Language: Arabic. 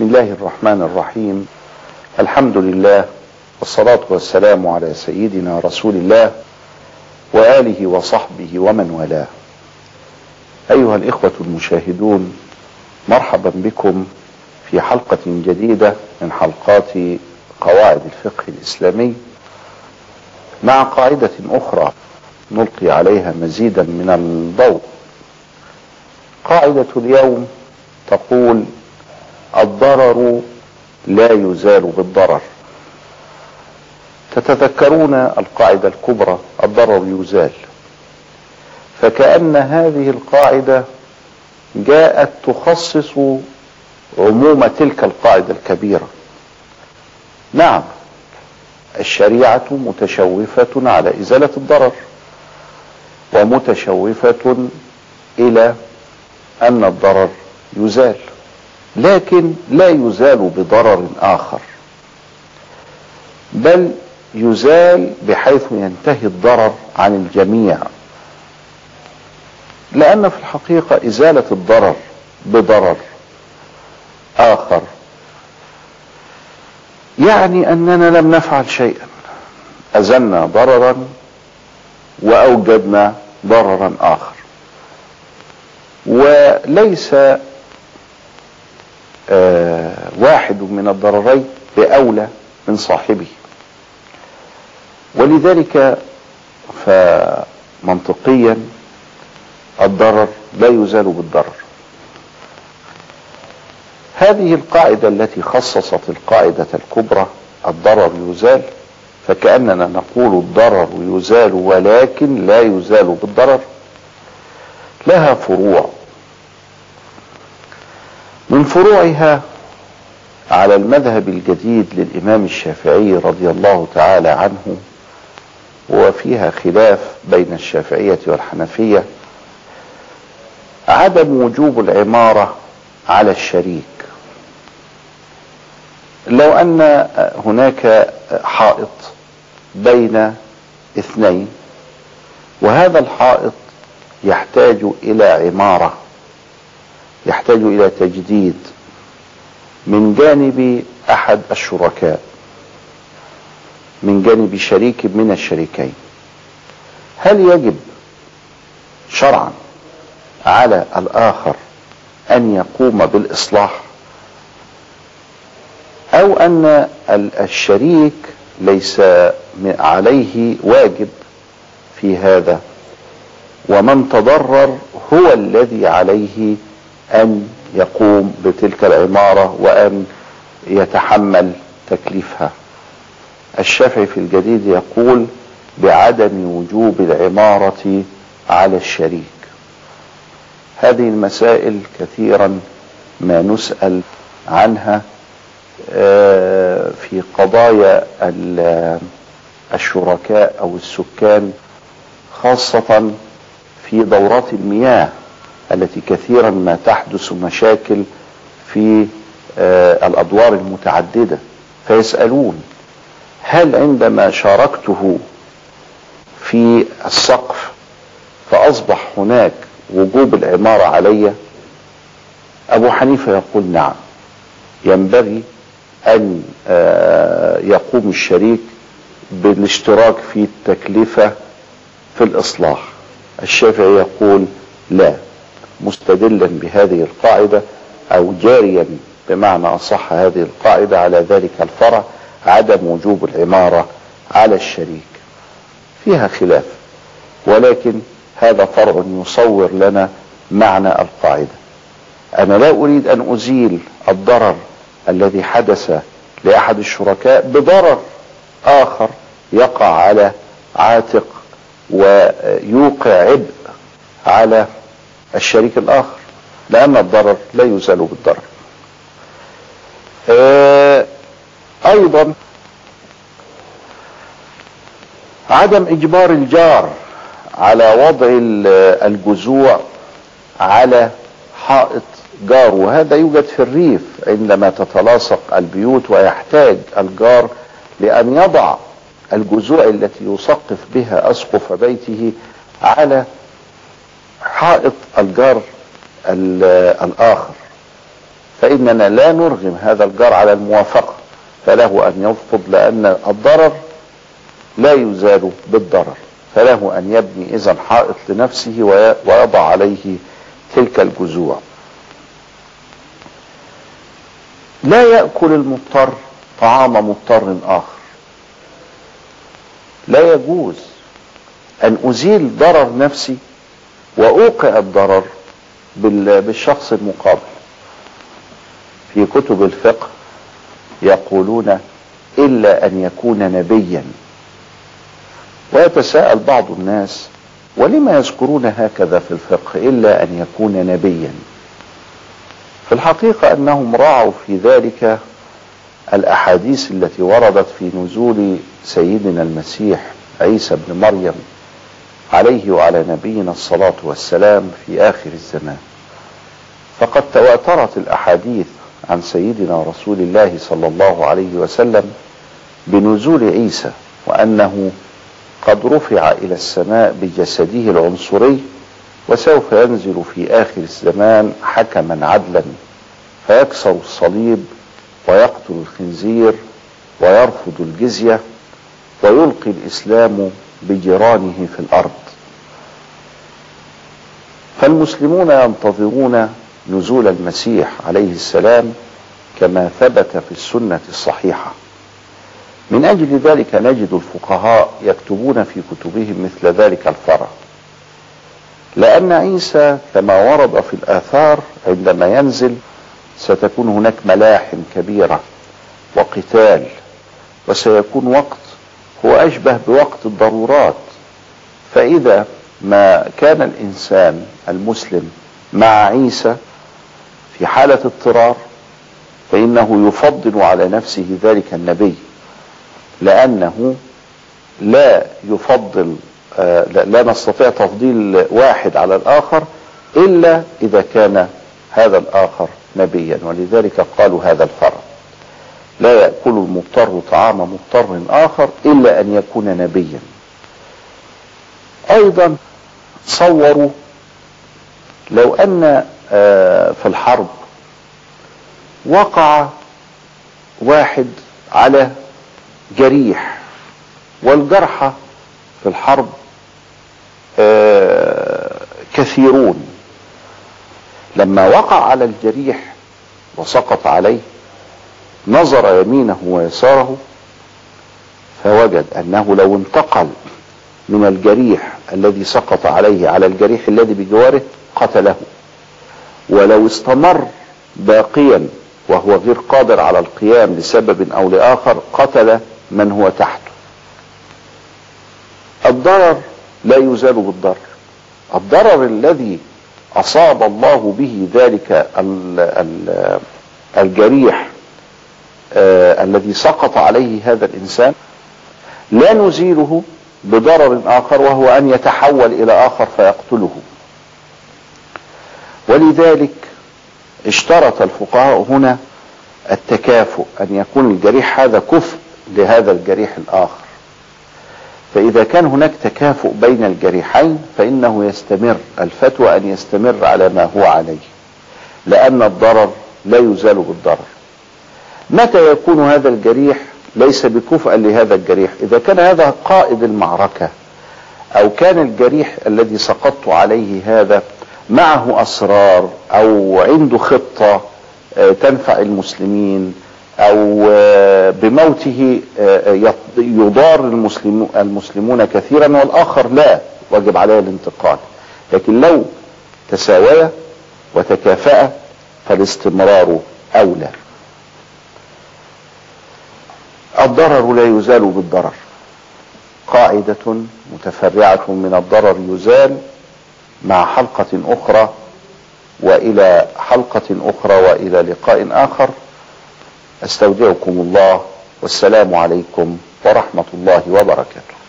بسم الله الرحمن الرحيم. الحمد لله والصلاة والسلام على سيدنا رسول الله وآله وصحبه ومن والاه. أيها الإخوة المشاهدون مرحبا بكم في حلقة جديدة من حلقات قواعد الفقه الإسلامي. مع قاعدة أخرى نلقي عليها مزيدا من الضوء. قاعدة اليوم تقول الضرر لا يزال بالضرر. تتذكرون القاعدة الكبرى؟ الضرر يزال. فكأن هذه القاعدة جاءت تخصص عموم تلك القاعدة الكبيرة. نعم الشريعة متشوفة على إزالة الضرر ومتشوفة إلى أن الضرر يزال. لكن لا يزال بضرر آخر بل يزال بحيث ينتهي الضرر عن الجميع. لأن في الحقيقة إزالة الضرر بضرر آخر يعني أننا لم نفعل شيئا. أزلنا ضررا وأوجدنا ضررا آخر. وليس واحد من الضررين بأولى من صاحبه. ولذلك فمنطقيا الضرر لا يزال بالضرر. هذه القاعدة التي خصصت القاعدة الكبرى الضرر يزال فكأننا نقول الضرر يزال ولكن لا يزال بالضرر. لها فروع. من فروعها على المذهب الجديد للإمام الشافعي رضي الله تعالى عنه وفيها خلاف بين الشافعية والحنفية عدم وجوب العمارة على الشريك. لو أن هناك حائط بين اثنين وهذا الحائط يحتاج إلى عمارة. يحتاج إلى تجديد من جانب أحد الشركاء من جانب شريك من الشريكين. هل يجب شرعا على الآخر أن يقوم بالإصلاح؟ أو أن الشريك ليس عليه واجب في هذا ومن تضرر هو الذي عليه أن يقوم بتلك العمارة وأن يتحمل تكليفها. الشافعي في الجديد يقول بعدم وجوب العمارة على الشريك. هذه المسائل كثيرا ما نسأل عنها في قضايا الشركاء أو السكان خاصة في دورات المياه. التي كثيرا ما تحدث مشاكل في الأدوار المتعددة فيسألون هل عندما شاركته في السقف فأصبح هناك وجوب العمارة علي؟ أبو حنيفة يقول نعم. ينبغي أن يقوم الشريك بالاشتراك في التكلفة في الإصلاح. الشافعي يقول لا. مستدلا بهذه القاعدة أو جاريا بمعنى أصح هذه القاعدة على ذلك الفرع عدم وجوب العمارة على الشريك. فيها خلاف ولكن هذا فرع يصور لنا معنى القاعدة. أنا لا أريد أن أزيل الضرر الذي حدث لأحد الشركاء بضرر آخر يقع على عاتق ويوقع عبء على الشريك الآخر لأن الضرر لا يزال بالضرر. أيضا عدم إجبار الجار على وضع الجذوع على حائط جار وهذا يوجد في الريف عندما تتلاصق البيوت ويحتاج الجار لأن يضع الجذوع التي يسقف بها أسقف بيته على حائط الجار الآخر. فإننا لا نرغم هذا الجار على الموافقة فله أن يرفض لأن الضرر لا يزال بالضرر. فله أن يبني إذا حائط لنفسه ويضع عليه تلك الجذوع لا يأكل المضطر طعام مضطر آخر. لا يجوز أن أزيل ضرر نفسي وأوقع الضرر بالشخص المقابل. في كتب الفقه يقولون إلا أن يكون نبيا. ويتساءل بعض الناس ولما يذكرون هكذا في الفقه إلا أن يكون نبيا؟ في الحقيقة أنهم راعوا في ذلك الأحاديث التي وردت في نزول سيدنا المسيح عيسى بن مريم عليه وعلى نبينا الصلاة والسلام في آخر الزمان. فقد تواترت الأحاديث عن سيدنا رسول الله صلى الله عليه وسلم بنزول عيسى وأنه قد رفع إلى السماء بجسده العنصري وسوف ينزل في آخر الزمان حكما عدلا فيكسر الصليب ويقتل الخنزير ويرفض الجزية ويلقي الإسلام بجيرانه في الأرض. فالمسلمون ينتظرون نزول المسيح عليه السلام كما ثبت في السنة الصحيحة. من أجل ذلك نجد الفقهاء يكتبون في كتبهم مثل ذلك الفرع. لأن عيسى كما ورد في الآثار عندما ينزل ستكون هناك ملاحم كبيرة وقتال وسيكون وقت هو أشبه بوقت الضرورات. فإذا ما كان الإنسان المسلم مع عيسى في حالة اضطرار فإنه يفضل على نفسه ذلك النبي لأنه لا يفضل آه لا نستطيع تفضيل واحد على الآخر إلا إذا كان هذا الآخر نبيا ولذلك قالوا هذا الفرع. لا يأكل المضطر طعام مضطر آخر إلا أن يكون نبيا. أيضا صوروا لو أن في الحرب وقع واحد على جريح والجرحى في الحرب كثيرون. لما وقع على الجريح وسقط عليه نظر يمينه ويساره فوجد أنه لو انتقل من الجريح الذي سقط عليه على الجريح الذي بجواره قتله. ولو استمر باقيا وهو غير قادر على القيام لسبب أو لآخر قتل من هو تحته. الضرر لا يزال بالضرر. الضرر الذي أصاب الله به ذلك ال ال الجريح آه الذي سقط عليه هذا الإنسان لا نزيله بضرر آخر وهو أن يتحول إلى آخر فيقتله. ولذلك اشترط الفقهاء هنا التكافؤ أن يكون الجريح هذا كفء لهذا الجريح الآخر. فإذا كان هناك تكافؤ بين الجريحين فإنه يستمر الفتوى أن يستمر على ما هو عليه لأن الضرر لا يزال بالضرر. متى يكون هذا الجريح؟ ليس بكفء لهذا الجريح. إذا كان هذا قائد المعركة أو كان الجريح الذي سقطت عليه هذا معه أسرار أو عنده خطة تنفع المسلمين أو بموته يضار المسلمون كثيرا والآخر لا واجب عليه الانتقال. لكن لو تساويا وتكافأ فالاستمرار أولى. الضرر لا يزال بالضرر. قاعدة متفرعة من الضرر يزال مع حلقة أخرى وإلى حلقة أخرى وإلى لقاء آخر. أستودعكم الله والسلام عليكم ورحمة الله وبركاته.